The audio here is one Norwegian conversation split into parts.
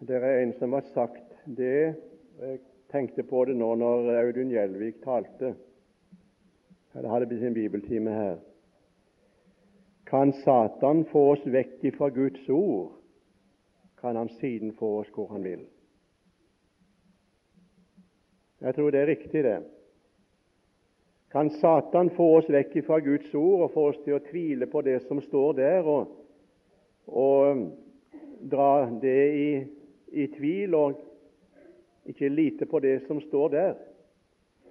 Det er en som har sagt det Jeg tenkte på det nå når Audun Gjelvik talte. Eller hadde sin bibeltime her. Kan Satan få oss vekk fra Guds ord, kan han siden få oss hvor han vil. Jeg tror det er riktig, det. Kan Satan få oss vekk fra Guds ord og få oss til å tvile på det som står der, og, og dra det i i tvil og ikke lite på det som står der,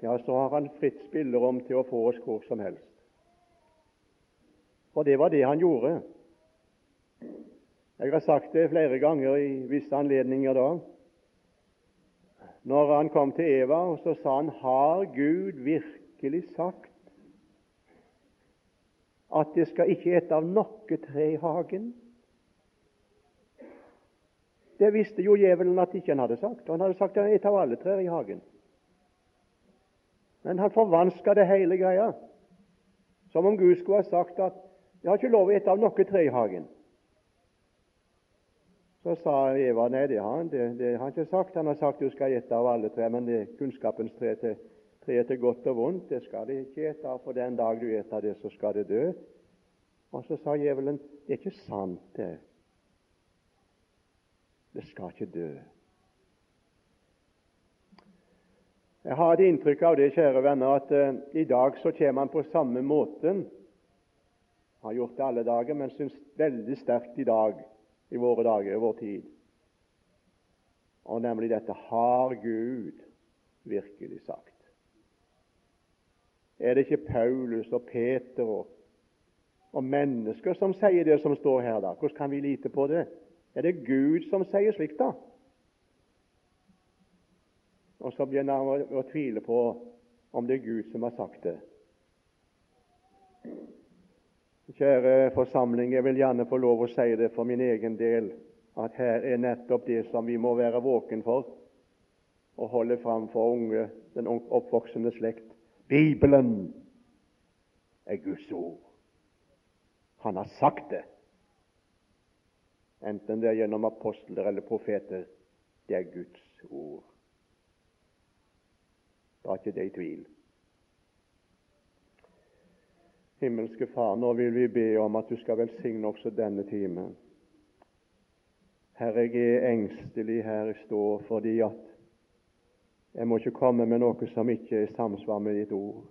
ja, så har han fritt spillerom til å få oss hvor som helst. For det var det han gjorde. Jeg har sagt det flere ganger i visse anledninger da. Når han kom til Eva, så sa han Har Gud virkelig sagt at det skal ikke ete av noe tre i hagen? Det visste jo djevelen at ikke han hadde sagt. Han hadde sagt at et av alle trær i hagen. Men han forvanska det hele greia, som om Gud skulle ha sagt at jeg har ikke lov å ete av noe tre i hagen. Så sa Eva nei, det har han, det, det har han ikke sagt. Han har sagt du skal ete av alle tre, men det kunnskapens tre til, tre til godt og vondt, det skal de ikke ete av, for den dag du eter det, så skal det dø. Og så sa djevelen det er ikke sant, det. Det skal ikke dø. Jeg har et inntrykk av det, kjære venner, at uh, i dag så kommer man på samme måten. Har gjort det alle dager, men syns veldig sterkt i dag, i våre dager, i vår tid. Og nemlig dette Har Gud virkelig sagt? Er det ikke Paulus og Peter og, og mennesker som sier det som står her, da? Hvordan kan vi lite på det? Er det Gud som sier slikt, da? Og så begynner han å, å tvile på om det er Gud som har sagt det. Kjære forsamling, jeg vil gjerne få lov å si det for min egen del, at her er nettopp det som vi må være våken for og holde fram for unge, den oppvoksende slekt. Bibelen er Guds ord. Han har sagt det enten det er gjennom apostler eller profeter. Det er Guds ord. Da er ikke det i tvil. Himmelske Far, nå vil vi be om at du skal velsigne også denne time. Herre, jeg er engstelig her jeg står fordi at jeg må ikke komme med noe som ikke er i samsvar med ditt ord.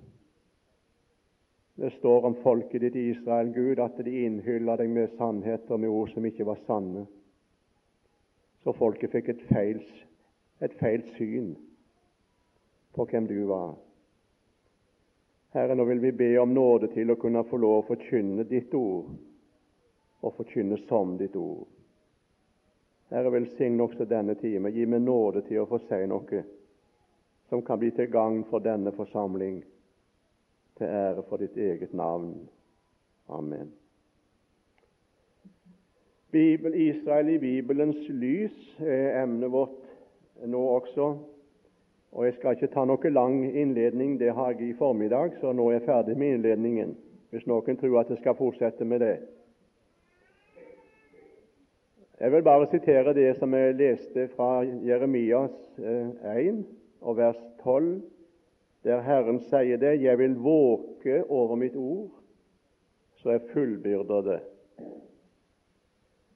Det står om folket ditt Israel, Gud, at de innhylla deg med sannheter, med ord som ikke var sanne. Så folket fikk et feil, et feil syn på hvem du var. Herre, nå vil vi be om nåde til å kunne få lov å forkynne ditt ord, og forkynne som ditt ord. Herre, velsign også denne time. Gi meg nåde til å få si noe som kan bli til gagn for denne forsamling til ære for ditt eget navn. Amen. Bibel, Israel i Bibelens lys er emnet vårt nå også. Og Jeg skal ikke ta noe lang innledning, det har jeg i formiddag, så nå er jeg ferdig med innledningen, hvis noen tror at jeg skal fortsette med det. Jeg vil bare sitere det som jeg leste fra Jeremias 1 eh, og vers 12 der Herren sier det 'Jeg vil våke over mitt ord, så jeg fullbyrder det'.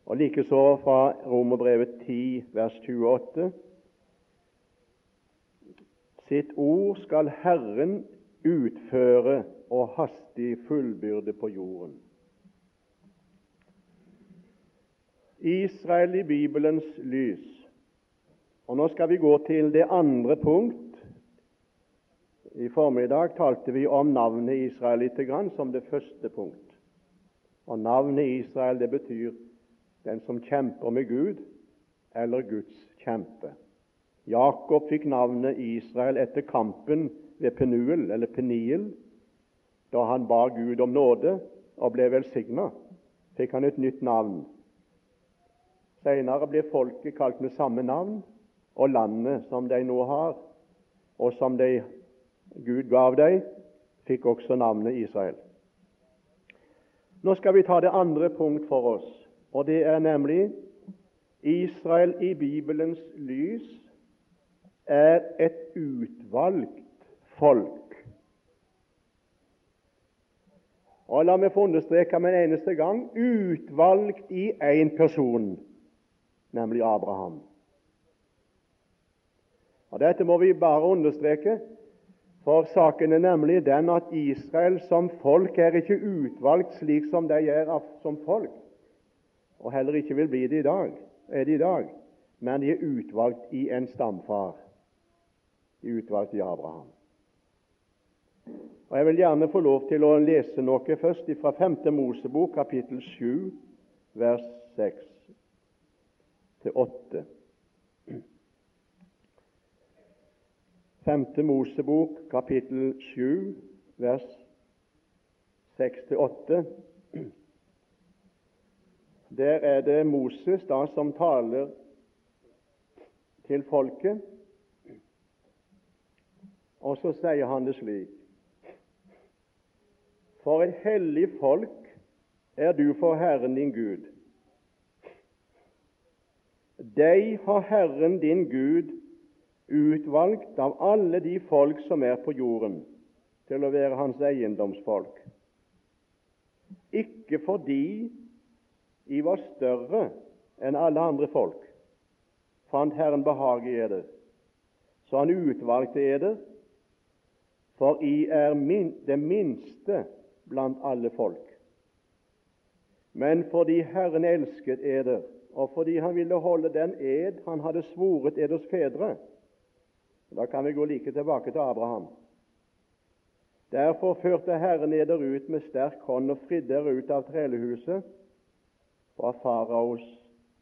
Og Likeså fra Romerbrevet 10, vers 28. Sitt ord skal Herren utføre og hastig fullbyrde på jorden. Israel i Bibelens lys. Og Nå skal vi gå til det andre punkt i formiddag talte vi om navnet Israel lite grann som det første punkt. Og Navnet Israel det betyr 'den som kjemper med Gud', eller Guds kjempe. Jakob fikk navnet Israel etter kampen ved Penuel, eller Peniel. Da han ba Gud om nåde og ble velsigna, fikk han et nytt navn. Senere ble folket kalt med samme navn, og landet som de nå har, og som de Gud gav deg, fikk også navnet Israel. Nå skal vi ta det andre punkt for oss, og det er nemlig Israel i Bibelens lys er et utvalgt folk. Og La meg få understreke med en eneste gang utvalgt i én person, nemlig Abraham. Og Dette må vi bare understreke, for saken er nemlig den at Israel som folk er ikke utvalgt slik som de er som folk, og heller ikke vil bli det i dag, er det i dag, men de er utvalgt i en stamfar. De er utvalgt i Abraham. Og Jeg vil gjerne få lov til å lese noe først fra 5. Mosebok, kapittel 7, vers 6 til 8. 5. Mosebok, kapittel 7, vers 6-8. Der er det Moses da som taler til folket, og så sier han det slik For et hellig folk er du for Herren din Gud. Deg har Herren din Gud utvalgt av alle de folk som er på jorden, til å være hans eiendomsfolk. Ikke fordi I var større enn alle andre folk, fant Herren behag i eder, så Han utvalgte eder, for I er min, det minste blant alle folk. Men fordi Herren elsket eder, og fordi Han ville holde den ed Han hadde svoret eders fedre, da kan vi gå like tilbake til Abraham. Derfor førte Herren eder ut med sterk hånd og fridde dere ut av trelehuset fra faraos,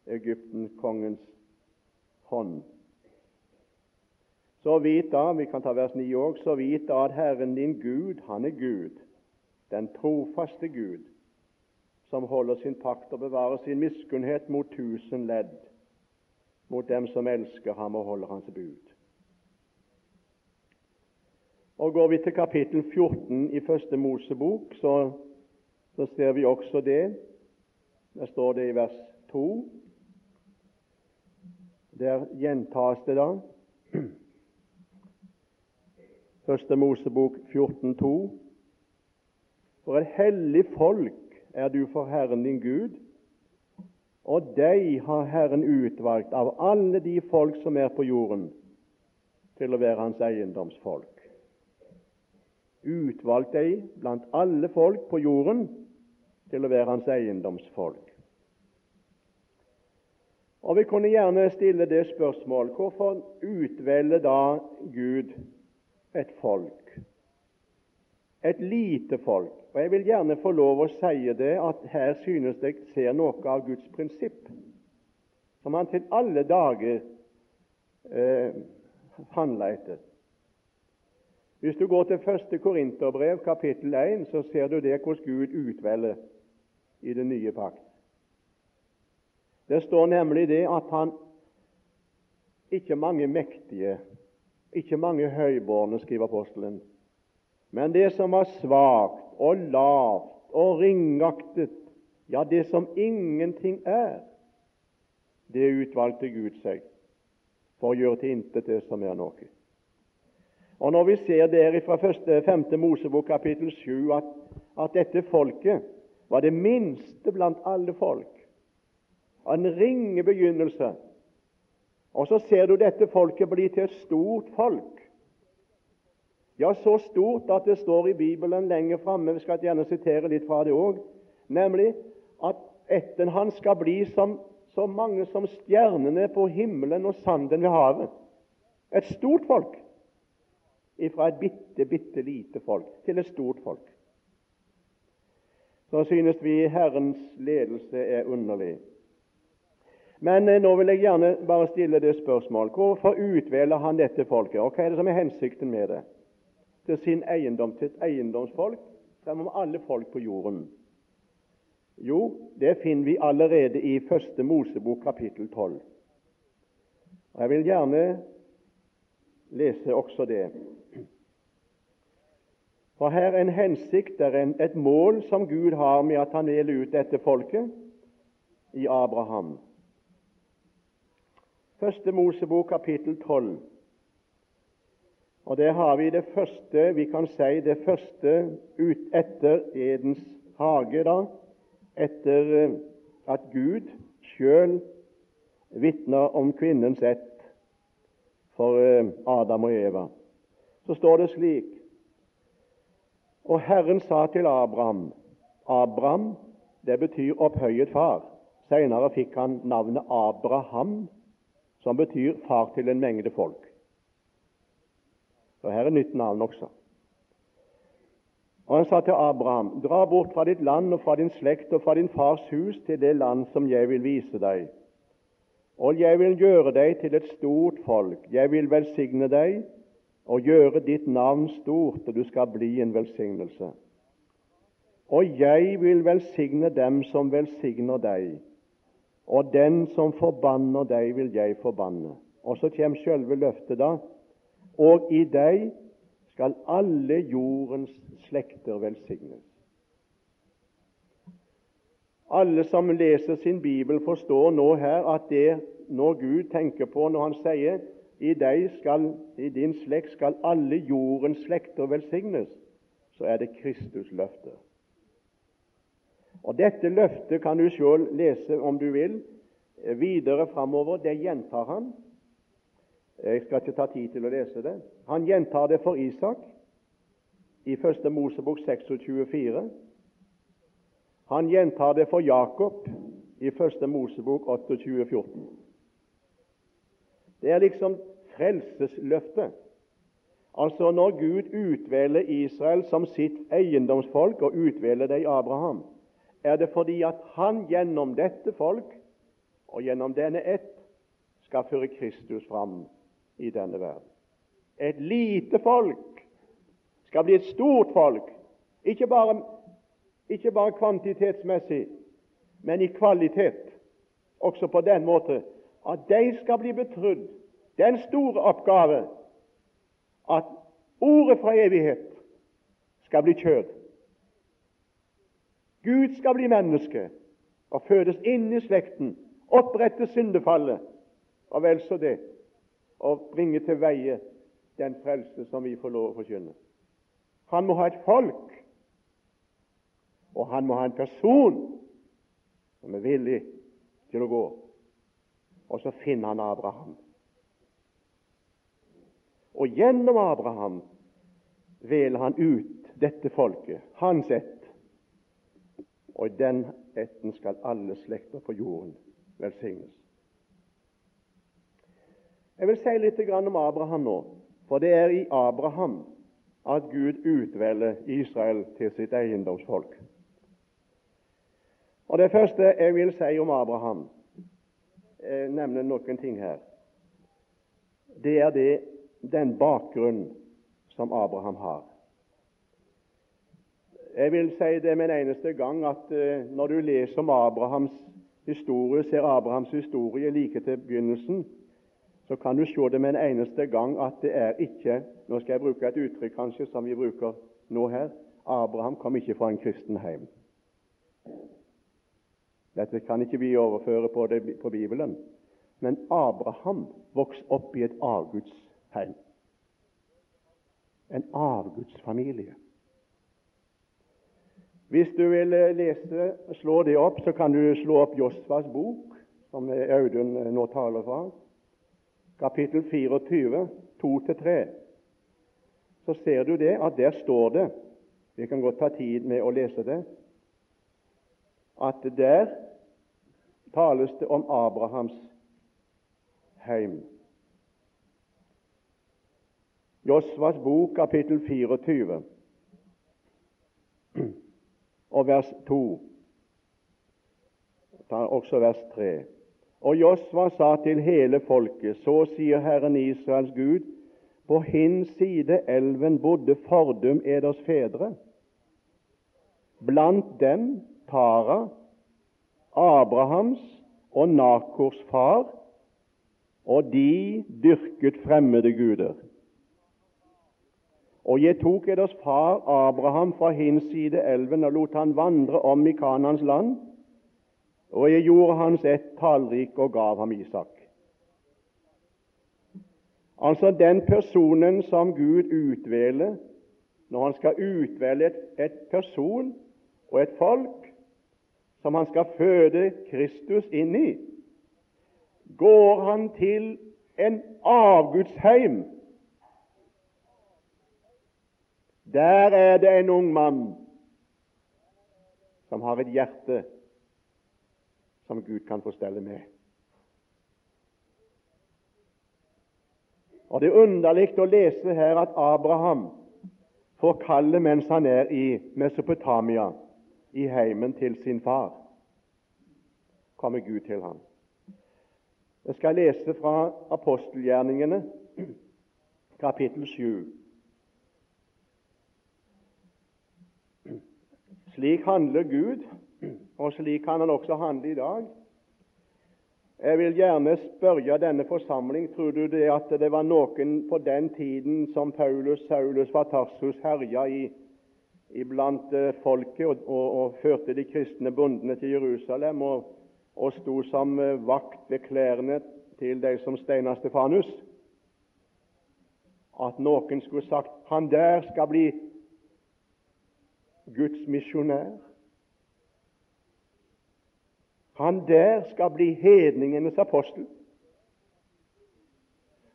Egypten-kongens hånd. Så vit da, vi kan ta vers 9 òg, så vit da at Herren din Gud, han er Gud, den trofaste Gud, som holder sin pakt og bevarer sin miskunnhet mot tusen ledd, mot dem som elsker ham og holder hans bud. Og Går vi til kapittel 14 i Første Mosebok, så, så ser vi også det. Der står det i vers 2. Der gjentas det da. Første Mosebok 14, 14,2. For et hellig folk er du for Herren din Gud, og deg har Herren utvalgt av alle de folk som er på jorden, til å være hans eiendomsfolk utvalgt deg blant alle folk på jorden til å være hans eiendomsfolk. Og Vi kunne gjerne stille det spørsmål hvorfor utvelger da Gud et folk, et lite folk? Og Jeg vil gjerne få lov å si det at her synes jeg ser noe av Guds prinsipp, som han til alle dager eh, handler etter. Hvis du går til 1. Korinterbrev, kapittel 1, så ser du det hvordan Gud utvelger i den nye pakt. Det står nemlig det at han ikke mange mektige, ikke mange høybårne, skriver apostelen, men det som var svakt og lavt og ringaktet, ja, det som ingenting er, det utvalgte Gud seg for å gjøre til intet det som er noe. Og Når vi ser der fra 5. Mosebok kapittel 7 at, at dette folket var det minste blant alle folk, en ringe begynnelse, og så ser du dette folket bli til et stort folk. Ja, så stort at det står i Bibelen lenger framme, vi skal gjerne sitere litt fra det òg, nemlig at etten han skal bli som, så mange som stjernene på himmelen og sanden ved havet. Et stort folk fra et bitte, bitte lite folk til et stort folk. Så synes vi Herrens ledelse er underlig. Men eh, nå vil jeg gjerne bare stille det spørsmål hvorfor utvelger han dette folket, og hva er det som er hensikten med det? Til sin eiendom, til et eiendomsfolk fremom alle folk på jorden. Jo, det finner vi allerede i Første Mosebok kapittel 12. Og Jeg vil gjerne lese også det. For her er en hensikt, er et mål som Gud har med at han velger ut dette folket i Abraham. Første Mosebok, kapittel 12. Og Der har vi det første vi kan si det første ut etter Edens hage, da, etter eh, at Gud sjøl vitner om kvinnens ett for eh, Adam og Eva. Så står det slik Og Herren sa til Abraham Abraham, det betyr opphøyet far. Senere fikk han navnet Abraham, som betyr far til en mengde folk. Så her er nytt navn også. Og Han sa til Abraham, dra bort fra ditt land og fra din slekt og fra din fars hus til det land som jeg vil vise deg. Og jeg vil gjøre deg til et stort folk. Jeg vil velsigne deg og gjøre ditt navn stort, og du skal bli en velsignelse. Og jeg vil velsigne dem som velsigner deg, og den som forbanner deg, vil jeg forbanne. Og så kommer selve løftet, da. Og i deg skal alle jordens slekter velsignes. Alle som leser sin bibel, forstår nå her at det når Gud tenker på når han sier i, deg skal, i din slekt skal alle jordens slekter velsignes, så er det Kristus løfte. Og Dette løftet kan du selv lese om du vil videre framover. Det gjentar han. Jeg skal ikke ta tid til å lese det. Han gjentar det for Isak i 1. Mosebok 26,4. Han gjentar det for Jakob i 1. Mosebok 28,14. Det er liksom frelsesløftet. Altså når Gud utvelger Israel som sitt eiendomsfolk og utvelger i Abraham, er det fordi at han gjennom dette folk og gjennom denne ett skal føre Kristus fram i denne verden. Et lite folk skal bli et stort folk, ikke bare, ikke bare kvantitetsmessig, men i kvalitet. Også på den måte at de skal bli betrodd den store oppgave at ordet fra evighet skal bli kjød. Gud skal bli menneske og fødes inn i slekten, opprette syndefallet, og vel så det, og bringe til veie den frelse som vi får lov å forkynne. Han må ha et folk, og han må ha en person som er villig til å gå. Og så finner han Abraham. Og gjennom Abraham veler han ut dette folket, hans ett. Og i den etten skal alle slekter på jorden velsignes. Jeg vil si litt om Abraham nå, for det er i Abraham at Gud utvelger Israel til sitt eiendomsfolk. Og Det første jeg vil si om Abraham, jeg nevner noen ting her, det er det, den bakgrunnen som Abraham har. Jeg vil si det med en eneste gang at uh, når du leser om Abrahams historie, ser Abrahams historie like til begynnelsen, så kan du se det med en eneste gang at det er ikke Nå skal jeg bruke et uttrykk kanskje som vi bruker nå her. Abraham kom ikke fra en kristen heim. Dette kan ikke vi overføre på, det, på Bibelen. Men Abraham vokste opp i et avgudsheim. En avgudsfamilie. Hvis du vil eh, lese, slå det opp, så kan du slå opp Josvas bok, som Audun eh, nå taler fra, kapittel 24, 2-3. Så ser du det at der står det Vi kan godt ta tid med å lese det. At der tales det om Abrahams heim. Josvas bok, kapittel 24 og vers 2. Også vers 3. Og Josva sa til hele folket, så sier Herren Israels Gud, på hin side elven bodde fordum eders fedre. Blant dem Tara, Abrahams og Nakors far, og de dyrket fremmede guder. Og jeg tok eders far Abraham fra hins side elven og lot han vandre om i Kanans land, og jeg gjorde hans ett tallrik og gav ham Isak. Altså den personen som Gud utvelger når han skal utvelge et, et person og et folk som han skal føde Kristus inn i, går han til en avgudsheim. Der er det en ung mann som har et hjerte som Gud kan få stelle med. Og Det er underlig å lese her at Abraham får kallet mens han er i Mesopotamia, i heimen til sin far. Kommer Gud til ham. Jeg skal lese fra apostelgjerningene, kapittel 7. Slik handler Gud, og slik kan Han også handle i dag. Jeg vil gjerne spørre denne forsamling tror du det at det var noen på den tiden som Paulus Saulus Tarsus herja i, iblant eh, folket og, og, og, førte de kristne bondene til Jerusalem og, og sto som eh, vakt ved klærne til de som steina Stefanus? At noen skulle sagt han der skal bli Guds misjonær. Han der skal bli hedningenes apostel.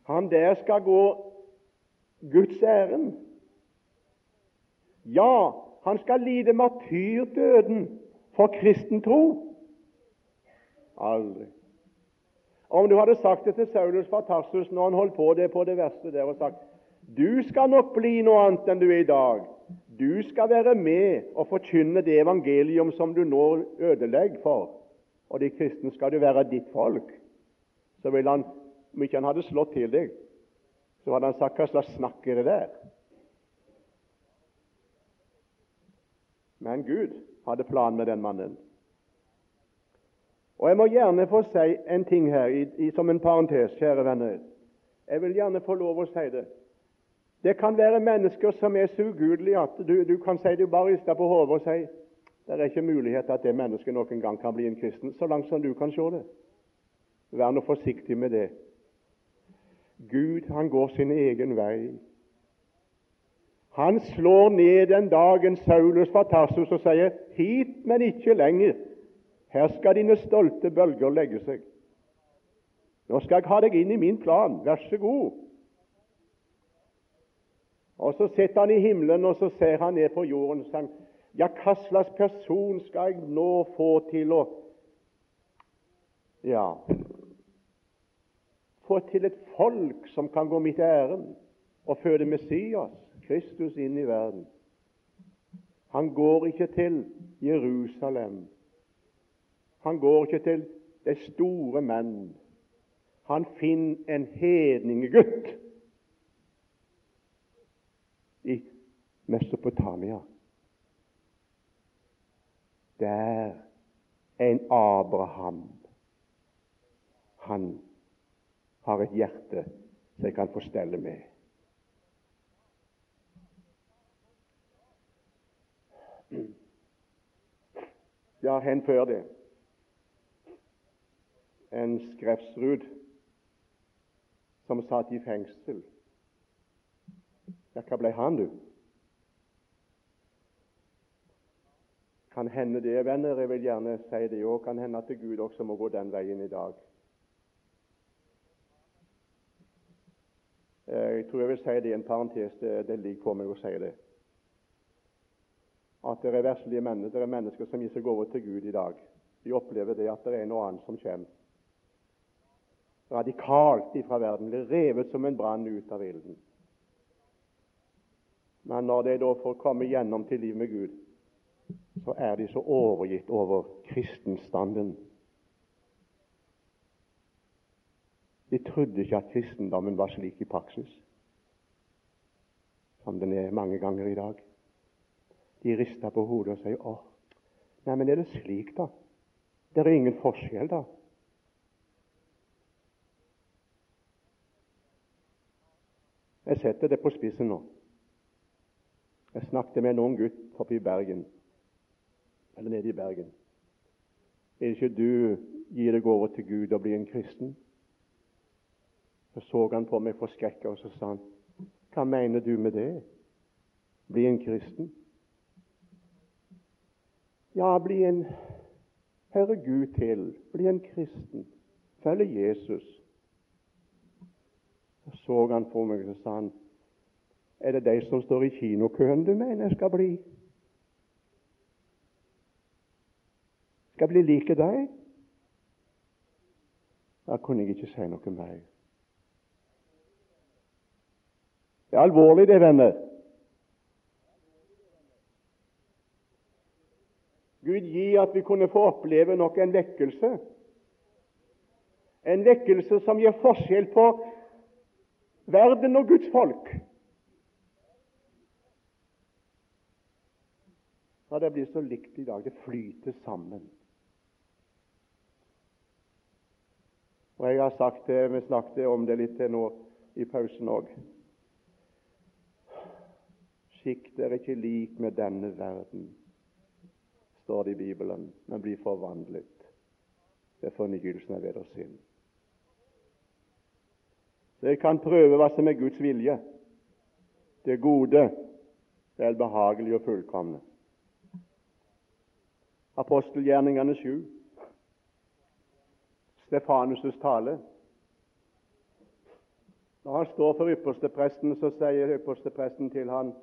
Han der skal gå Guds ærend. Ja, han skal lide martyrdøden for kristen tro. Aldri. Om du hadde sagt det til Saulus fra Tarsus når han holdt på det på det verste der og sagt du skal nok bli noe annet enn du er i dag. Du skal være med og forkynne det evangelium som du nå ødelegger for og de kristne skal jo være ditt folk, så ville han, om ikke han hadde slått til deg, så hadde han sagt hva slags snakk er det der? Men Gud hadde plan med den mannen. Og Jeg må gjerne få si en ting her i, i, som en parentes, kjære venner. Jeg vil gjerne få lov å si det. Det kan være mennesker som er så ugudelige at du, du kan si du bare rister på hodet og sier det er ikke mulighet at det mennesket noen gang kan bli en kristen, så langt som du kan se det. Vær nå forsiktig med det. Gud, han går sin egen vei. Han slår ned den dagen Saulus fra Tarsus og sier 'Hit, men ikke lenger'. Her skal dine stolte bølger legge seg. Nå skal jeg ha deg inn i min plan. Vær så god. Og Så sitter han i himmelen og så ser han ned på jorden. og sier ja, hva slags person skal jeg nå få til å Ja Få til et folk som kan gå mitt ærend og føde Messias, Kristus, inn i verden. Han går ikke til Jerusalem. Han går ikke til de store menn. Han finner en hedningegutt i Mesopotamia der en Abraham han har et hjerte som jeg kan få stelle med. Det har hendt før, det. En Skrefsrud som satt i fengsel. Ja, hva ble han, du? Kan hende det, venner. Jeg vil gjerne si det òg. Kan hende at Gud også må gå den veien i dag. Eh, jeg tror jeg vil si det i en parentes. Det, det ligger på meg å si det. At det er verslige mennesker, det er mennesker som gir seg over til Gud i dag. De opplever det at det er noe annet som kommer. Radikalt ifra verden. Blir revet som en brann ut av ilden. Men når de da får komme gjennom til liv med Gud, så er de så overgitt over kristenstanden. De trodde ikke at kristendommen var slik i praksis som den er mange ganger i dag. De rister på hodet og sier åh, nei, men er det slik, da? Det er ingen forskjell, da?' Jeg setter det på spissen nå. Jeg snakket med en ung gutt oppe i Bergen eller nede i Bergen. Er ikke du gir deg over til Gud og blir en kristen? Så så han på meg forskrekka, og så sa han, 'Hva mener du med det? Bli en kristen?' Ja, bli en Herre Gud til, bli en kristen, følge Jesus. Så så han på meg og sa han, 'Er det de som står i kinokøen du mener jeg skal bli?' Skal bli like deg? Da kunne jeg ikke si noe mer. Det er alvorlig, det, venner. Gud gi at vi kunne få oppleve nok en vekkelse. En vekkelse som gjør forskjell på verden og Guds folk. Ja, Det blir så likt i dag. Det flyter sammen. Og jeg har sagt det, Vi snakket om det litt nå i pausen òg. Skikk dere ikke lik med denne verden, står det i Bibelen, men blir forvandlet ved fornyelsen av deres sinn. Jeg kan prøve hva som er Guds vilje, det gode, velbehagelige og fullkomne. Apostelgjerningene 7. Stefanus' tale. Når han står for ypperstepresten, så sier ypperstepresten til han,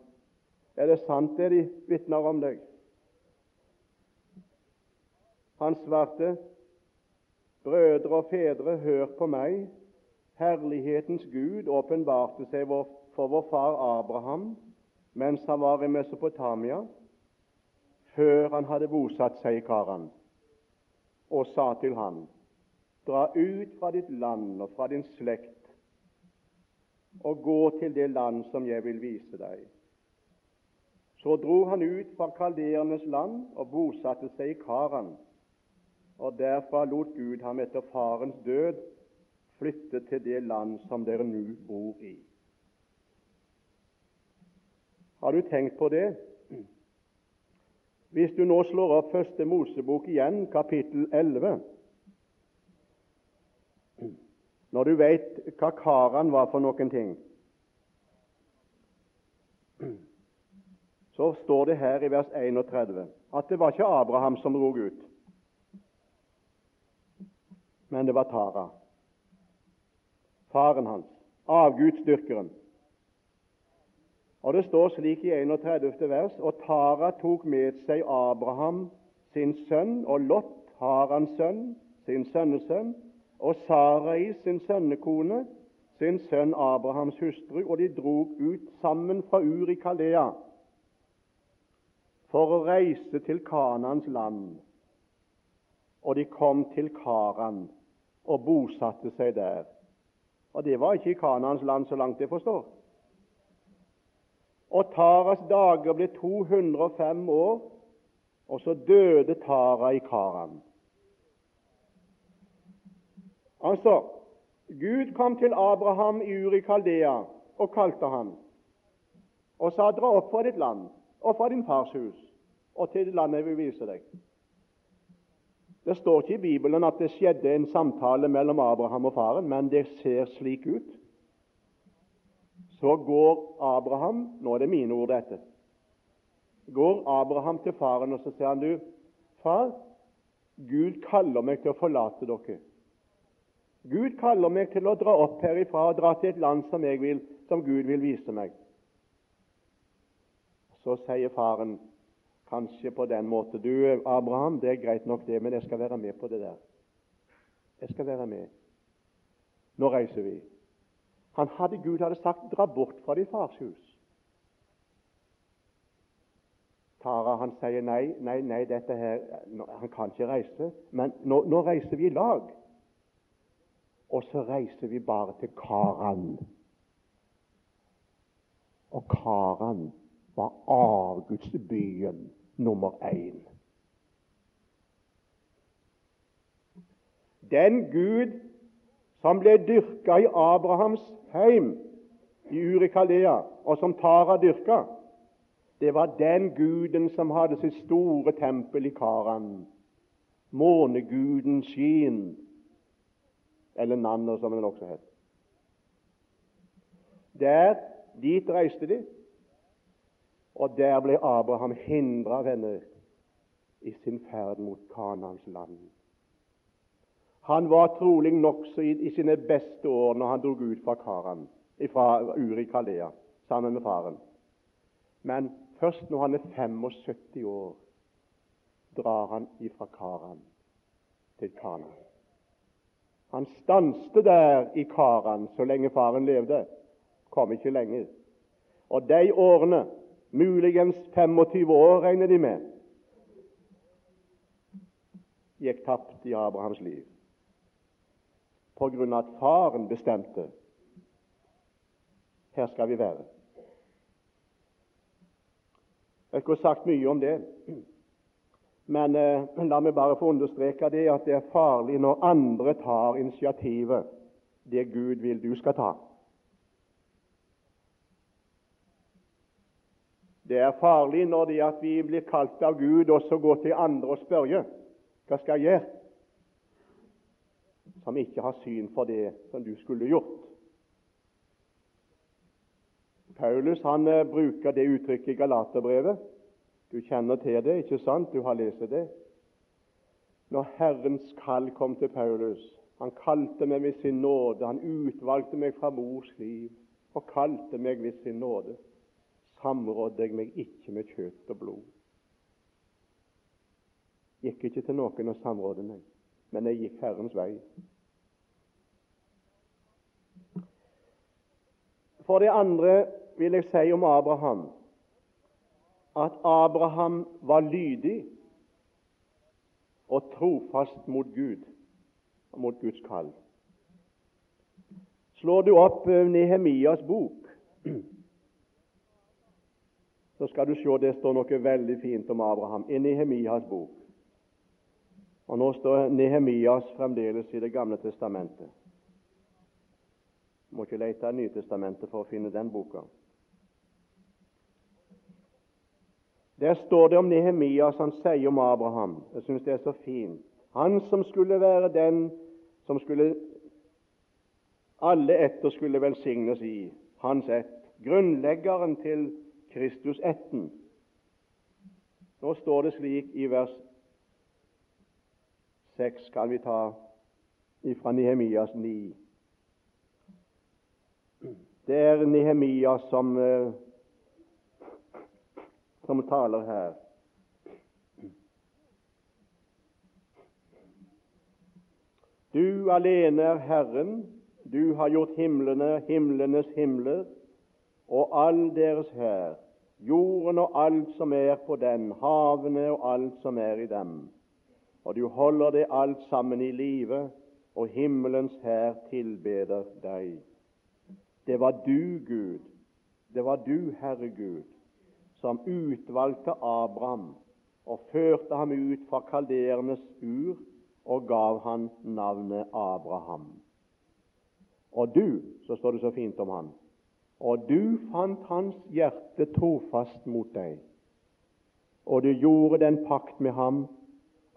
Er det sant det de vitner om deg? Han svarte, Brødre og fedre, hør på meg. Herlighetens Gud åpenbarte seg for vår far Abraham mens han var i Mesopotamia, før han hadde bosatt seg i Karan, og sa til han, Dra ut fra ditt land og fra din slekt og gå til det land som jeg vil vise deg. Så dro han ut fra kalderenes land og bosatte seg i Karan, og derfra lot Gud ham etter farens død flytte til det land som dere nå bor i. Har du tenkt på det? Hvis du nå slår opp Første Mosebok igjen, kapittel 11 når du veit hva Karan var for noen ting, så står det her i vers 31 at det var ikke Abraham som drog ut, men det var Tara, faren hans, avgudsdyrkeren. Og Det står slik i 31. vers og Tara tok med seg Abraham sin sønn og Lot, Harans sønn, sin sønnesønn, og Sarai sin sønnekone, sin sønn Abrahams hustru, og de drog ut sammen fra Ur i Kalea for å reise til Kanans land. Og de kom til Karan og bosatte seg der. Og det var ikke i Kanans land, så langt jeg forstår. Og Taras dager ble 205 år, og så døde Tara i Karan. Altså, Gud kom til Abraham i Uri Kaldea og kalte ham og sa 'Dra opp fra ditt land og fra din fars hus og til det landet jeg vil vise deg'. Det står ikke i Bibelen at det skjedde en samtale mellom Abraham og faren, men det ser slik ut. Så går Abraham Nå er det mine ord, dette. Går Abraham til faren og så sier han, du, far, Gud kaller meg til å forlate dere. Gud kaller meg til å dra opp herifra og dra til et land som, vil, som Gud vil vise meg. Så sier faren kanskje på den måte Du, Abraham, det er greit nok, det, men jeg skal være med på det der. Jeg skal være med. Nå reiser vi. Han hadde, Gud hadde sagt 'dra bort fra ditt fars hus'. Tara han sier nei, nei, nei, dette her, han kan ikke reise, men nå, nå reiser vi i lag og så reiser vi bare til Karan. Og Karan var avgudsbyen nummer én. Den Gud som ble dyrka i Abrahams heim i Urikalea, og som Tara dyrka, det var den guden som hadde sitt store tempel i Karan. Måneguden Skin eller Nanner, som den også het. Der, dit reiste de, og der ble Abraham hindra, venner, i sin ferd mot Kanans land. Han var trolig nokså i, i sine beste år når han drog ut fra Karan, fra Uri Kalea sammen med faren. Men først når han er 75 år, drar han ifra Karan til Kanan. Han stanste der i Karan så lenge faren levde. Kom ikke lenger. Og de årene, muligens 25 år, regner de med, gikk tapt i Abrahams liv på grunn av at faren bestemte her skal vi være. Jeg kunne sagt mye om det, men eh, la meg bare få understreke det at det er farlig når andre tar initiativet, det Gud vil du skal ta. Det er farlig når det at vi blir kalt av Gud, og så går til andre og spør hva skal jeg gjøre, som ikke har syn for det som du skulle gjort. Paulus han eh, bruker det uttrykket i Galaterbrevet. Du kjenner til det, ikke sant? Du har lest det. Når Herrens kall kom til Paulus Han kalte meg ved sin nåde. Han utvalgte meg fra mors liv og kalte meg ved sin nåde. Samrådde jeg meg ikke med kjøtt og blod. Gikk ikke til noen og samrådde meg, men jeg gikk Herrens vei. For det andre vil jeg si om Abraham at Abraham var lydig og trofast mot Gud mot Guds kall. Slår du opp eh, Nehemias bok, så skal du se det står noe veldig fint om Abraham i Nehemias bok. Og Nå står Nehemias fremdeles i Det gamle testamentet. Du må ikke lete i Nytestamentet for å finne den boka. Der står det om Nehemias han sier om Abraham. Jeg syns det er så fint. Han som skulle være den som skulle alle etter skulle velsignes i, hans ett. Grunnleggeren til Kristus-ætten. Nå står det slik i vers 6, kan vi ta fra Nehemias 9. Det er Nehemias som eh, som taler her. Du alene er Herren, du har gjort himlene, himlenes himler, og all deres hær, jorden og alt som er på den, havene og alt som er i dem. Og du holder det alt sammen i live, og himmelens hær tilbeder deg. Det var du, Gud, det var du, Herre Gud, som utvalgte Abraham og førte ham ut fra kalderenes ur og gav han navnet Abraham. Og du, så står det så fint om han, og du fant hans hjerte trofast mot deg, og du gjorde den pakt med ham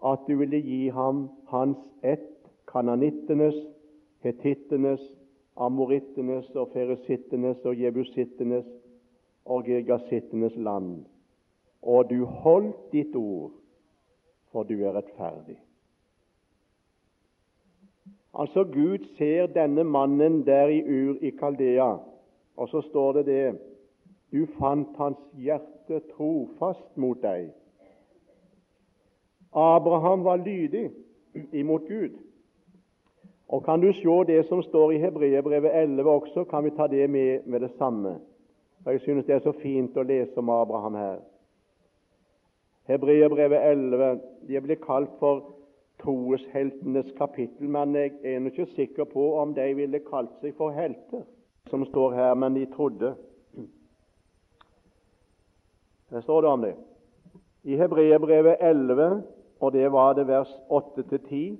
at du ville gi ham hans ett, kananittenes, hetittenes, amorittenes og feresittenes og jebusittenes og Girgasittenes land, og du holdt ditt ord, for du er rettferdig. Altså, Gud ser denne mannen der i Ur i Kaldea, og så står det det Du fant hans hjerte trofast mot deg. Abraham var lydig imot Gud. Og Kan du se det som står i Hebreerbrevet 11 også, kan vi ta det med med det samme. Og Jeg synes det er så fint å lese om Abraham her. Hebreerbrevet 11 de blir kalt for troesheltenes kapittel, men jeg er ikke sikker på om de ville kalt seg for helter, som står her, men de trodde. Hva står det om det. I Hebreerbrevet 11, og det var det vers 8-10,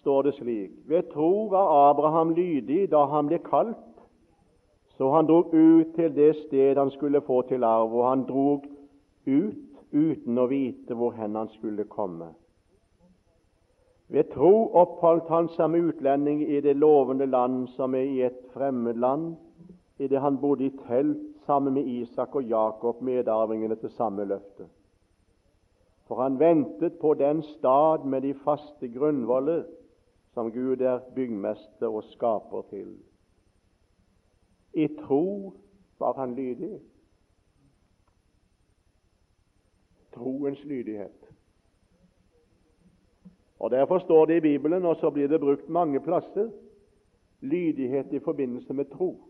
står det slik Ved tro var Abraham lydig da han ble kalt så han drog ut til det sted han skulle få til arv, og han drog ut uten å vite hvor hen han skulle komme. Ved tro oppholdt han med utlending i det lovende land som er i et fremmed land, idet han bodde i telt sammen med Isak og Jakob, medarvingene til samme løfte. For han ventet på den stad med de faste grunnvoller som Gud er byggmester og skaper til. I tro var han lydig. Troens lydighet. Og Derfor står det i Bibelen, og så blir det brukt mange plasser, lydighet i forbindelse med tro.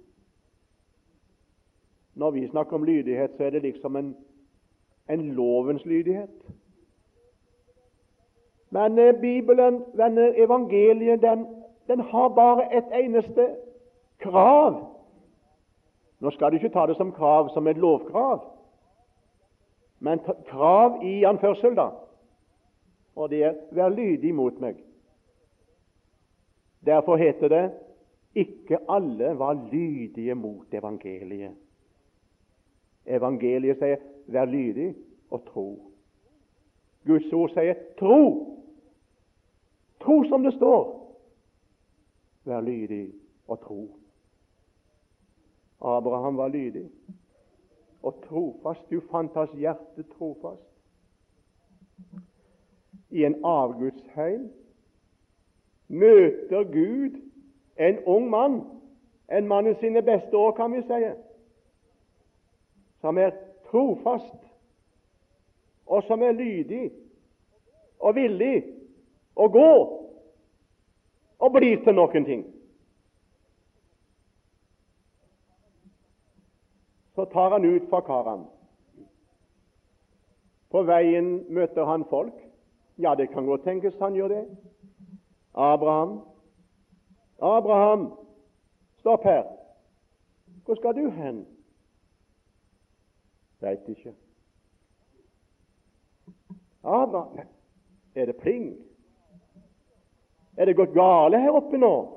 Når vi snakker om lydighet, så er det liksom en, en lovens lydighet. Men eh, Bibelen, denne evangeliet, den, den har bare et eneste krav. Nå skal du ikke ta det som krav som et lovkrav, men krav i anførsel, da. Og det er 'vær lydig mot meg'. Derfor heter det 'ikke alle var lydige mot evangeliet'. Evangeliet sier 'vær lydig og tro'. Guds ord sier 'tro'. Tro som det står. Vær lydig og tro. Abraham var lydig og trofast. Du fant hans hjerte trofast. I en avgudsheim møter Gud en ung mann, en mann i sine beste år, kan vi si, som er trofast, og som er lydig og villig å gå og blir til noen ting. Så tar han ut fra Karan. På veien møter han folk. Ja, det kan godt tenkes han gjør det. Abraham. Abraham, stopp her. Hvor skal du hen? Veit ikke. Abraham Er det pling? Er det gått gale her oppe nå?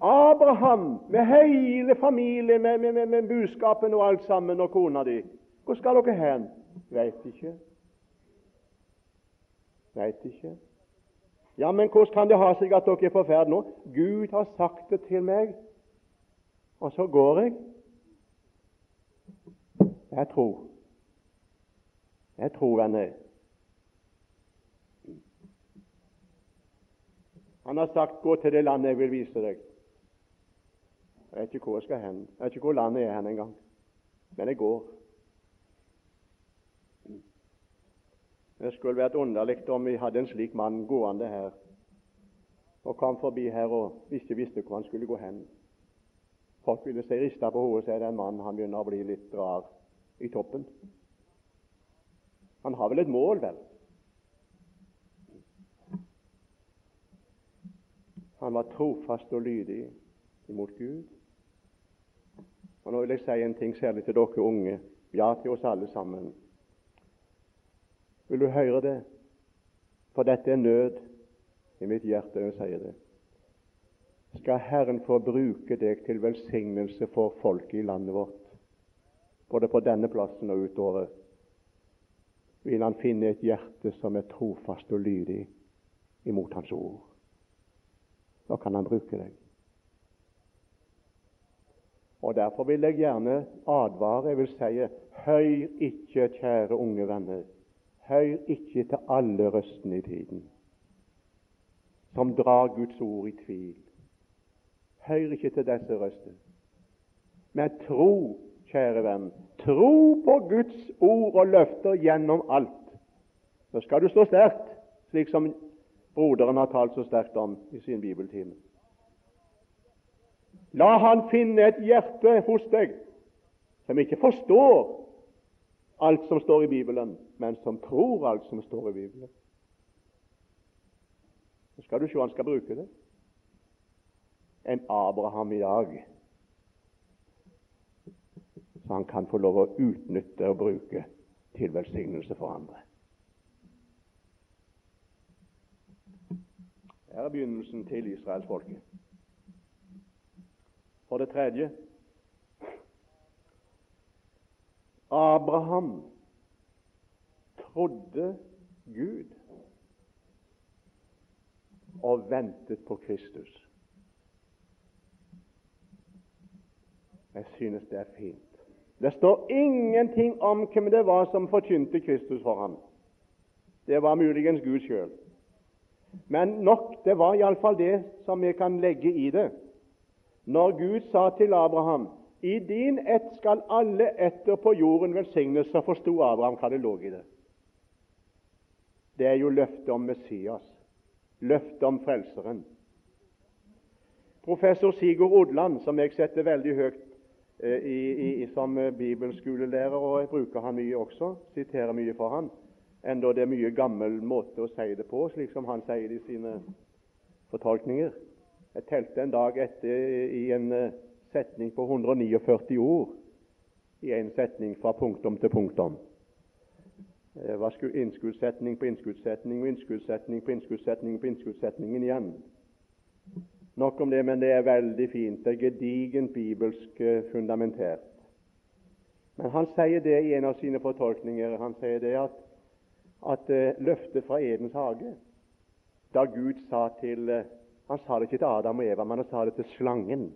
Abraham med hele familien, med, med, med, med buskapen og alt sammen, og kona di. Hvor skal dere hen? Veit ikke. Veit ikke. Ja, men hvordan kan det ha seg at dere er på ferd nå? Gud har sagt det til meg, og så går jeg. Jeg tror. Jeg tror, venner. Han har sagt 'gå til det landet jeg vil vise deg'. Jeg vet ikke hvor jeg skal hen. Jeg vet ikke hvor landet er hen engang. Men jeg går. Det skulle vært underlig om vi hadde en slik mann gående her og kom forbi her og ikke visste hvor han skulle gå hen. Folk ville si rista på hodet og si den mannen han begynner å bli litt rar i toppen. Han har vel et mål, vel? Han var trofast og lydig imot Gud. Og Nå vil jeg si en ting særlig til dere unge, ja, til oss alle sammen. Vil du høre det? For dette er nød i mitt hjerte når jeg sier det. Skal Herren få bruke deg til velsignelse for folket i landet vårt, både på denne plassen og utover, vil Han finne et hjerte som er trofast og lydig imot Hans ord. Da kan Han bruke deg. Og Derfor vil jeg gjerne advare. Jeg vil si hør ikke, kjære unge venner, hør ikke til alle røstene i tiden som drar Guds ord i tvil. Hør ikke til disse røstene. men tro, kjære venn, tro på Guds ord og løfter gjennom alt. Så skal du stå sterkt, slik som broderen har talt så sterkt om i sin bibeltime. La Han finne et hjerte hos deg som ikke forstår alt som står i Bibelen, men som tror alt som står i Bibelen. Så skal du se han skal bruke det. En Abraham i dag så han kan få lov å utnytte og bruke til velsignelse for andre. Her er begynnelsen til israelsfolket. For det tredje Abraham trodde Gud og ventet på Kristus. Jeg synes det er fint. Det står ingenting om hvem det var som forkynte Kristus for ham. Det var muligens Gud sjøl. Men nok, det var iallfall det som vi kan legge i det. Når Gud sa til Abraham i din ett skal alle etter på jorden velsignes, så forsto Abraham hva det lå i det. Det er jo løftet om Messias, løftet om Frelseren. Professor Sigurd Odland, som jeg setter veldig høyt eh, i, i, som bibelskolelærer, og jeg bruker han mye også, siterer mye for han, enda det er mye gammel måte å si det på, slik som han sier det i sine fortolkninger. Jeg telte en dag etter i en eh, setning på 149 ord i en setning fra punktum til punktum. Det var innskuddssetning på innskuddssetning og innskuddssetning på innskuddssetning på innskuddssetningen igjen. Nok om det, men det er veldig fint. Det er gedigent bibelsk eh, fundamentert. Men han sier det i en av sine fortolkninger. Han sier det at at uh, løftet fra Edens hage Da Gud sa til Han sa det ikke til Adam og Eva, men han sa det til slangen,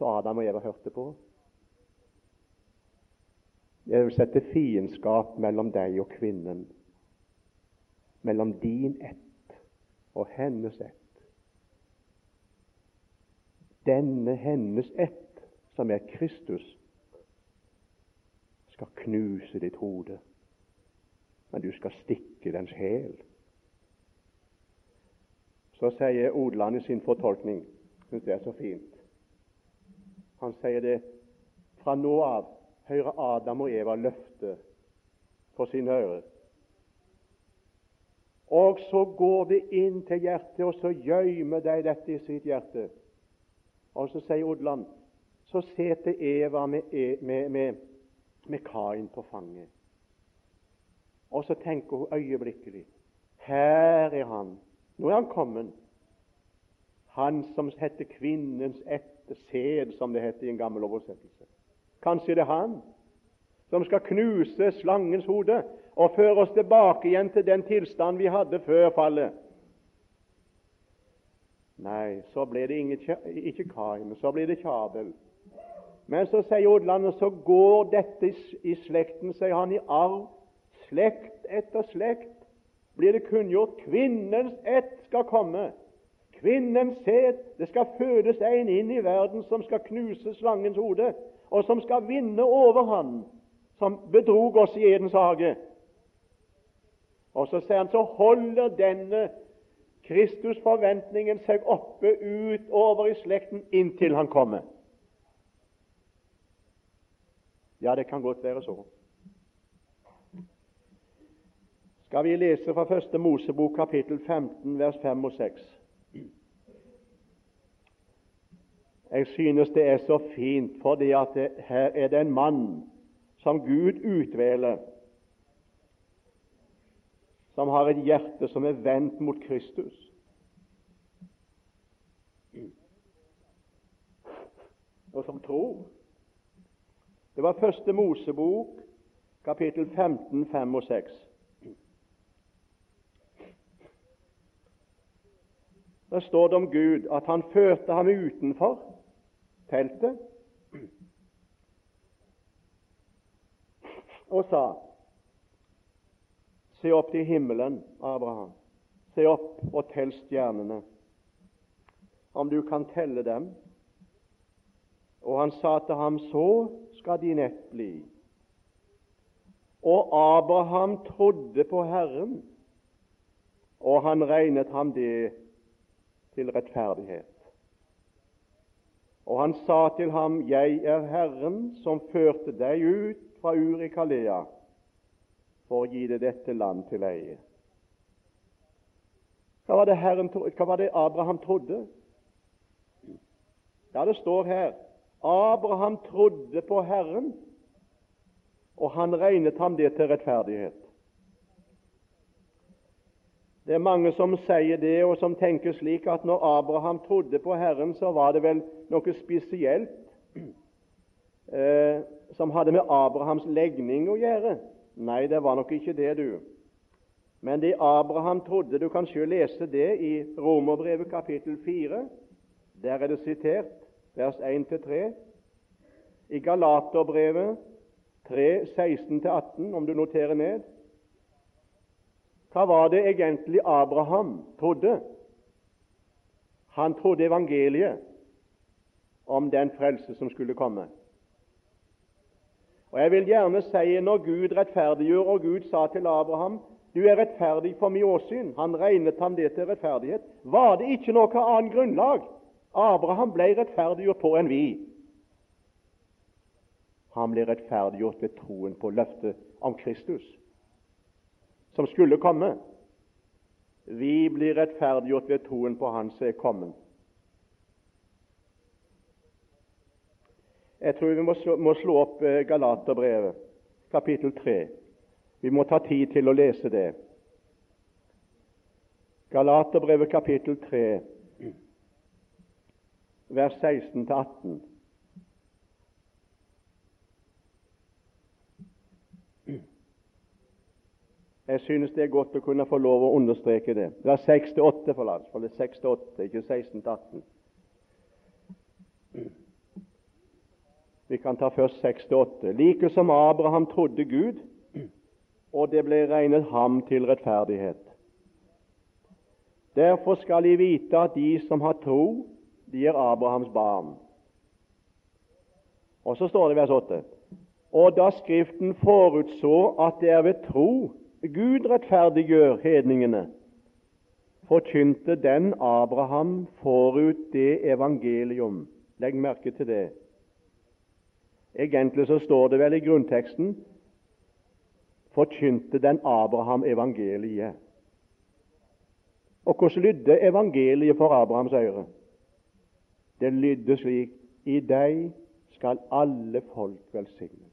så Adam og Eva hørte på. Jeg vil sette fiendskap mellom deg og kvinnen, mellom din ett og hennes ett. Denne hennes ett, som er Kristus, skal knuse ditt hode men du skal stikke dens hæl. Så sier Odland i sin fortolkning syns det er så fint. Han sier det fra nå av hører Adam og Eva løfte på sine ører. Og så går det inn til hjertet, og så gjemmer de dette i sitt hjerte. Og så sier Odland så sitter Eva med, e, med, med, med Kain på fanget. Og så tenker hun øyeblikkelig her er han. Nå er han kommet. Han som heter kvinnens etter sæd, som det heter i en gammel oversettelse. Kanskje det er han som skal knuse slangens hode og føre oss tilbake igjen til den tilstand vi hadde før fallet. Nei, så ble det ikke Kain, så ble det Kjabel. Men så sier Odland, så går dette i slekten, sier han, i arv slekt etter slekt blir det kunngjort kvinnens ett skal komme. Kvinnens sæd. Det skal fødes en inn i verden som skal knuse slangens hode, og som skal vinne over han som bedrog oss i Edens hage. Og så sier han så holder denne Kristus-forventningen seg oppe utover i slekten inntil han kommer. Ja, det kan godt være så skal vi lese fra Første Mosebok kapittel 15, vers 5 og 6. Jeg synes det er så fint, fordi at det, her er det en mann som Gud utvelger, som har et hjerte som er vendt mot Kristus. Og som tror. Det var Første Mosebok, kapittel 15, 5 og 6. Der står det om Gud at han førte ham utenfor teltet og sa Se opp til himmelen, Abraham. Se opp og tell stjernene, om du kan telle dem. Og han sa til ham, så skal din ett bli. Og Abraham trodde på Herren, og han regnet ham det til rettferdighet. Og han sa til ham, Jeg er Herren som førte deg ut fra Ur i Kalea for å gi deg dette land til eie. Hva var, det Herren, hva var det Abraham trodde? Ja, det står her Abraham trodde på Herren, og han regnet ham det til rettferdighet. Det er mange som sier det, og som tenker slik at når Abraham trodde på Herren, så var det vel noe spesielt eh, som hadde med Abrahams legning å gjøre. Nei, det var nok ikke det, du. Men det Abraham trodde Du kan selv lese det i Romerbrevet kapittel 4. Der er det sitert, vers 1-3. I Galaterbrevet 3, 16-18, om du noterer ned. Hva var det egentlig Abraham trodde? Han trodde evangeliet om den frelse som skulle komme. Og Jeg vil gjerne si når Gud rettferdiggjør, og Gud sa til Abraham du er rettferdig for mitt åsyn. Han regnet ham det til rettferdighet. Var det ikke noe annet grunnlag Abraham ble rettferdiggjort på enn vi? Han ble rettferdiggjort ved troen på løftet om Kristus, som skulle komme. Vi blir rettferdiggjort ved troen på Han som er kommet. Jeg tror vi må slå, opp eh, Galaterbrevet, kapittel 3. Vi må ta tid til å lese det. Galaterbrevet, kapittel 3, vers 16-18. Jeg synes det er godt å kunne få lov å understreke det. Det er 6-8, for det er 6-8, ikke 16-18. Vi kan ta først 6-8. Like som Abraham trodde Gud, og det ble regnet ham til rettferdighet. Derfor skal de vite at de som har tro, de er Abrahams barn. Og så står det i vers 8. Og da Skriften forutså at det er ved tro Gud rettferdiggjør hedningene, forkynte den Abraham forut det evangelium. Legg merke til det. Egentlig så står det vel i grunnteksten forkynte den Abraham evangeliet. Og hvordan lydde evangeliet for Abrahams øre? Det lydde slik I deg skal alle folk velsignes.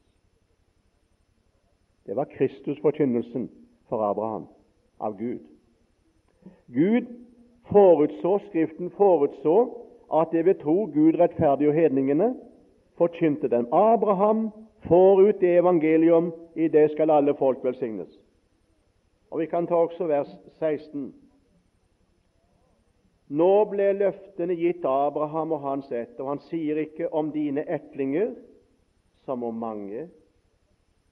Det var Kristusforkynnelsen for Abraham av Gud. Gud forutså, Skriften forutså at det ved tro Gud rettferdige hedningene, forkynte dem. Abraham får ut det evangelium, i det skal alle folk velsignes. Og Vi kan ta også vers 16. Nå ble løftene gitt Abraham og hans ett, og han sier ikke om dine etlinger som om mange,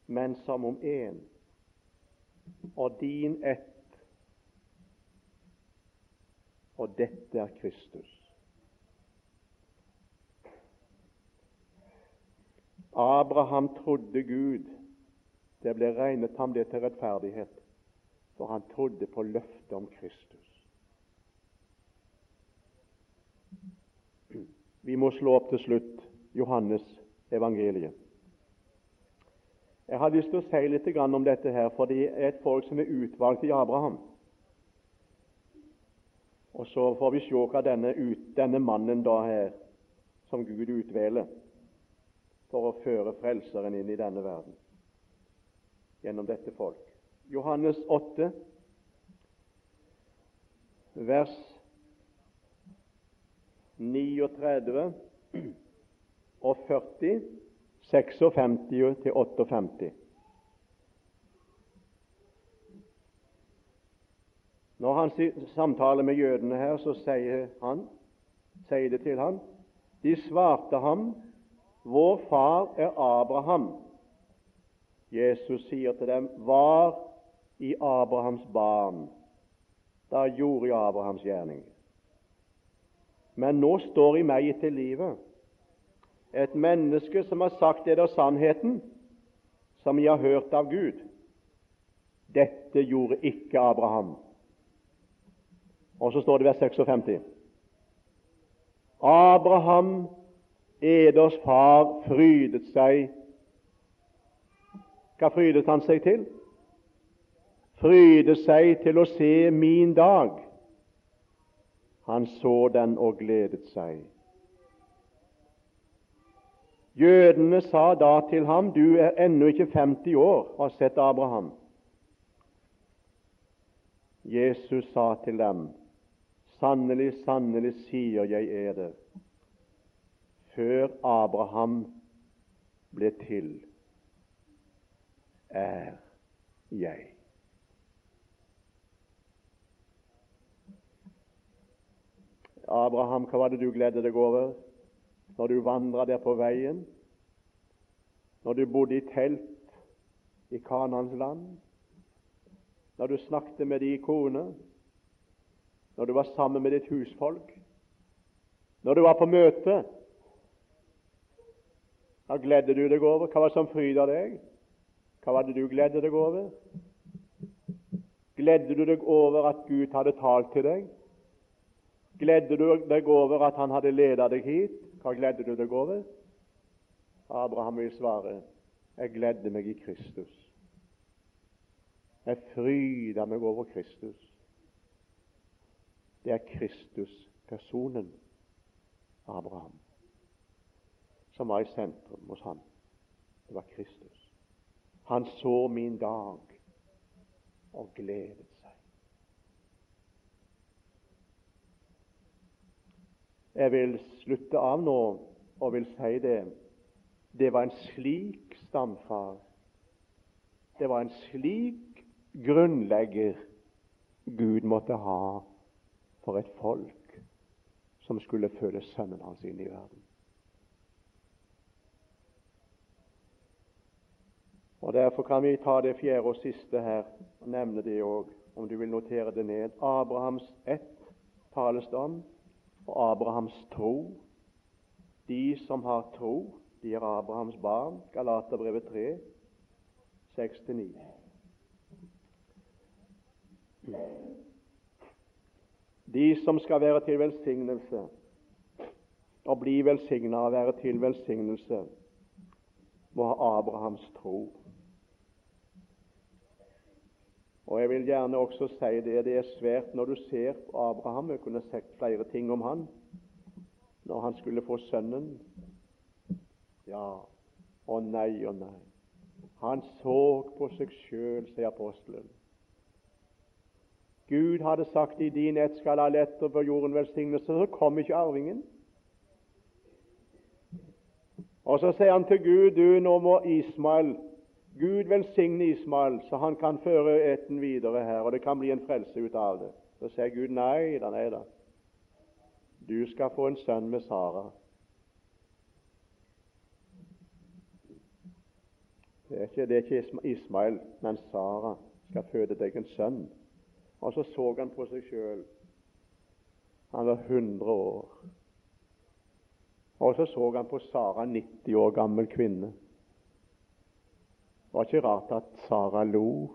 men som om én, og din ett. Og dette er Kristus. Abraham trodde Gud. Det ble regnet ham det til rettferdighet, for han trodde på løftet om Kristus. Vi må slå opp til slutt Johannes evangeliet. Jeg har lyst til å si litt om dette, her, for det er et folk som er utvalgt i Abraham. Og Så får vi se hva denne, denne mannen da her, som Gud utvelger for å føre Frelseren inn i denne verden gjennom dette folk. Johannes 8, vers 39 og 40 56 til 58. Når han samtaler med jødene her, så sier, han, sier det til ham De svarte ham, Vår far er Abraham. Jesus sier til dem, Var i Abrahams barn. Da gjorde jeg Abrahams gjerning. Men nå står i meg til livet et menneske som har sagt det der sannheten, som jeg har hørt av Gud. Dette gjorde ikke Abraham. Og så står det vers 56. Abraham, eders far, frydet seg Hva frydet han seg til? Frydet seg til å se min dag. Han så den og gledet seg. Jødene sa da til ham, du er ennå ikke 50 år og har sett Abraham. Jesus sa til dem, sannelig, sannelig sier jeg er det, før Abraham ble til, er jeg. Abraham, hva var det du gledde deg over? Når du vandra der på veien, når du bodde i telt i Kanans land, når du snakket med de kone, når du var sammen med ditt husfolk, når du var på møte. Da gledde du deg over. Hva var det som fryda deg? Hva var det du gledde deg over? Gledde du deg over at Gud hadde talt til deg? Gledde du deg over at Han hadde ledet deg hit? Hva gledde du deg over? Abraham vil svare jeg gledde meg i Kristus. Jeg fryda meg over Kristus. Det er Kristus-personen, Abraham, som var i sentrum hos ham. Det var Kristus. Han så min dag og gledet seg. Jeg vil slutte av nå og vil si det. Det var en slik stamfar, det var en slik grunnlegger Gud måtte ha for et folk som skulle føde sønnen hans inn i verden. Og Derfor kan vi ta det fjerde og siste her og nevne det òg, om du vil notere det ned. Abrahams ett tales det om, og Abrahams tro. De som har tro, de er Abrahams barn. Galaterbrevet 3, 6-9. De som skal være til velsignelse og bli velsigna og være til velsignelse, må ha Abrahams tro. Og Jeg vil gjerne også si det det er svært når du ser på Abraham. Jeg kunne sagt flere ting om han når han skulle få sønnen. Ja, å nei og nei. Han så på seg sjøl, sier apostelen. Gud hadde sagt i din ett skal alle etter på jorden velsignelse, så kom ikke arvingen. Og så sier han til Gud, du, nå må Ismael Gud velsigne Ismael, så han kan føre etten videre her, og det kan bli en frelse ut av det. Så sier Gud nei da, nei da. Du skal få en sønn med Sara. Det er ikke, det er ikke Ismael, men Sara skal føde deg en sønn. Og så så han på seg sjøl. Han var 100 år. Og så så han på Sara, 90 år gammel kvinne. Det var ikke rart at Sara lo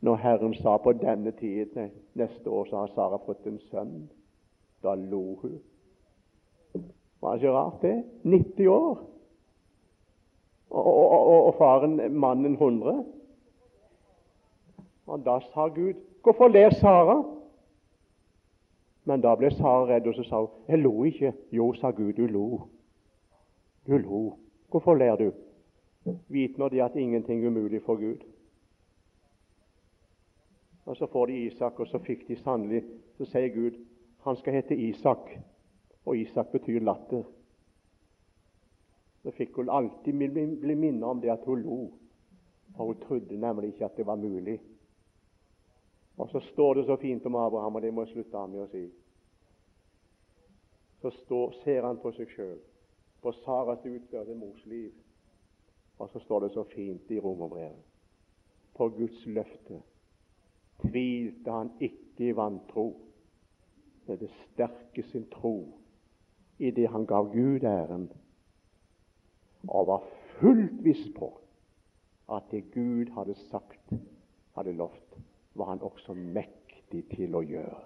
når Herren sa på denne tid neste år så har Sara fått en sønn. Da lo hun. Var det ikke rart, det? 90 år. Og, og, og, faren, mannen, 100. Og da sa Gud, 'Hvorfor ler Sara?' Men da ble Sara redd, og så sa hun, 'Jeg lo ikke.' 'Jo', sa Gud, 'du lo.' Du lo. Hvorfor ler du? Vit nå det at ingenting er umulig for Gud. Og Så får de Isak, og så fikk de sannelig Så sier Gud han skal hete Isak, og Isak betyr latter. Så fikk hun alltid bli minnet om det at hun lo, for hun trodde nemlig ikke at det var mulig. Og så står det så fint om Abraham, og det må jeg slutte av med å si. Så står, ser han på seg sjøl, på Saras utførte mors liv. Og så står det så fint i Romerbrevet på Guds løfte tvilte han ikke i vantro, men det sterke sin tro i det han gav Gud æren, og var fullt viss på at det Gud hadde sagt, hadde lovt, var han også mektig til å gjøre.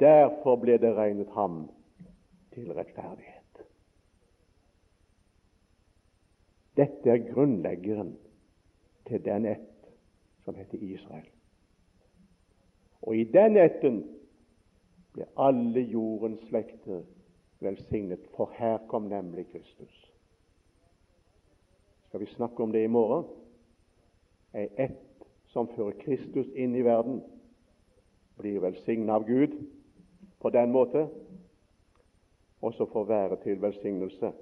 Derfor ble det regnet ham til rettferdighet. Dette er grunnleggeren til den ett som heter Israel. Og i den etten ble alle jordens slekter velsignet, for her kom nemlig Kristus. Skal vi snakke om det i morgen? Ei ett som fører Kristus inn i verden, blir velsignet av Gud på den måte, og så får være til velsignelse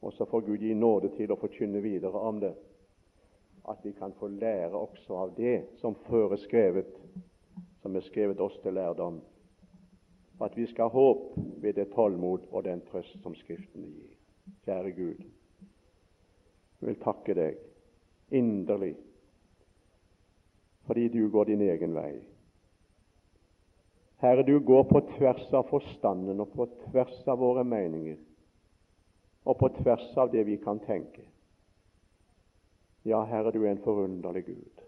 og så får Gud gi nåde til å forkynne videre om det. At vi kan få lære også av det som før er skrevet, som er skrevet oss til lærdom. At vi skal ha håp ved det tålmod og den trøst som Skriftene gir. kjære Gud. Jeg vil takke deg inderlig fordi du går din egen vei. Herre, du går på tvers av forstanden og på tvers av våre meninger og på tvers av det vi kan tenke. Ja, Herre, du er en forunderlig Gud.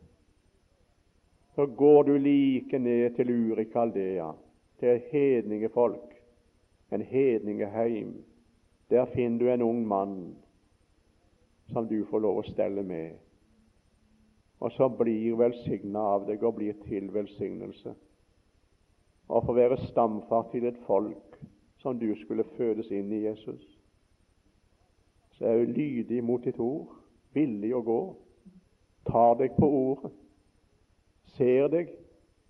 Så går du like ned til Uri Kaldea, til hedningefolk, en hedningeheim. Der finner du en ung mann som du får lov å stelle med, og som blir velsigna av deg og blir til velsignelse. Og får være stamfar til et folk som du skulle fødes inn i Jesus. Så er du lydig mot ditt ord, villig å gå, tar deg på ordet, ser deg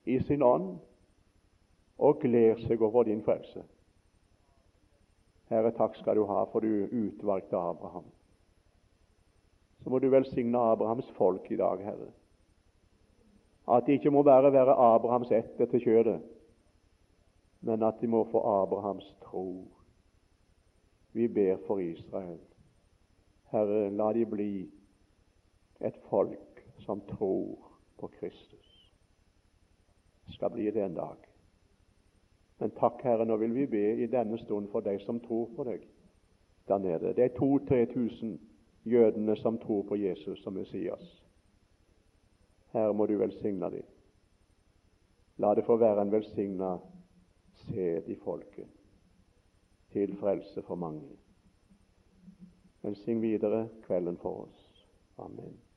i sin ånd og gleder seg over din frelse. Herre, takk skal du ha for du utvalgte Abraham så må du velsigne Abrahams folk i dag, Herre. At de ikke må bare være Abrahams ett etter kjødet, men at de må få Abrahams tro. Vi ber for Israel. Herre, la de bli et folk som tror på Kristus. Det skal bli det en dag. Men takk, Herre, nå vil vi be i denne stund for de som tror på deg der nede. Det er 2000-3000 jødene som tror på Jesus som Messias. Her må du velsigne dem. La det få være en velsigna sæd i folket, til frelse for mange. Velsign videre kvelden for oss. Amen.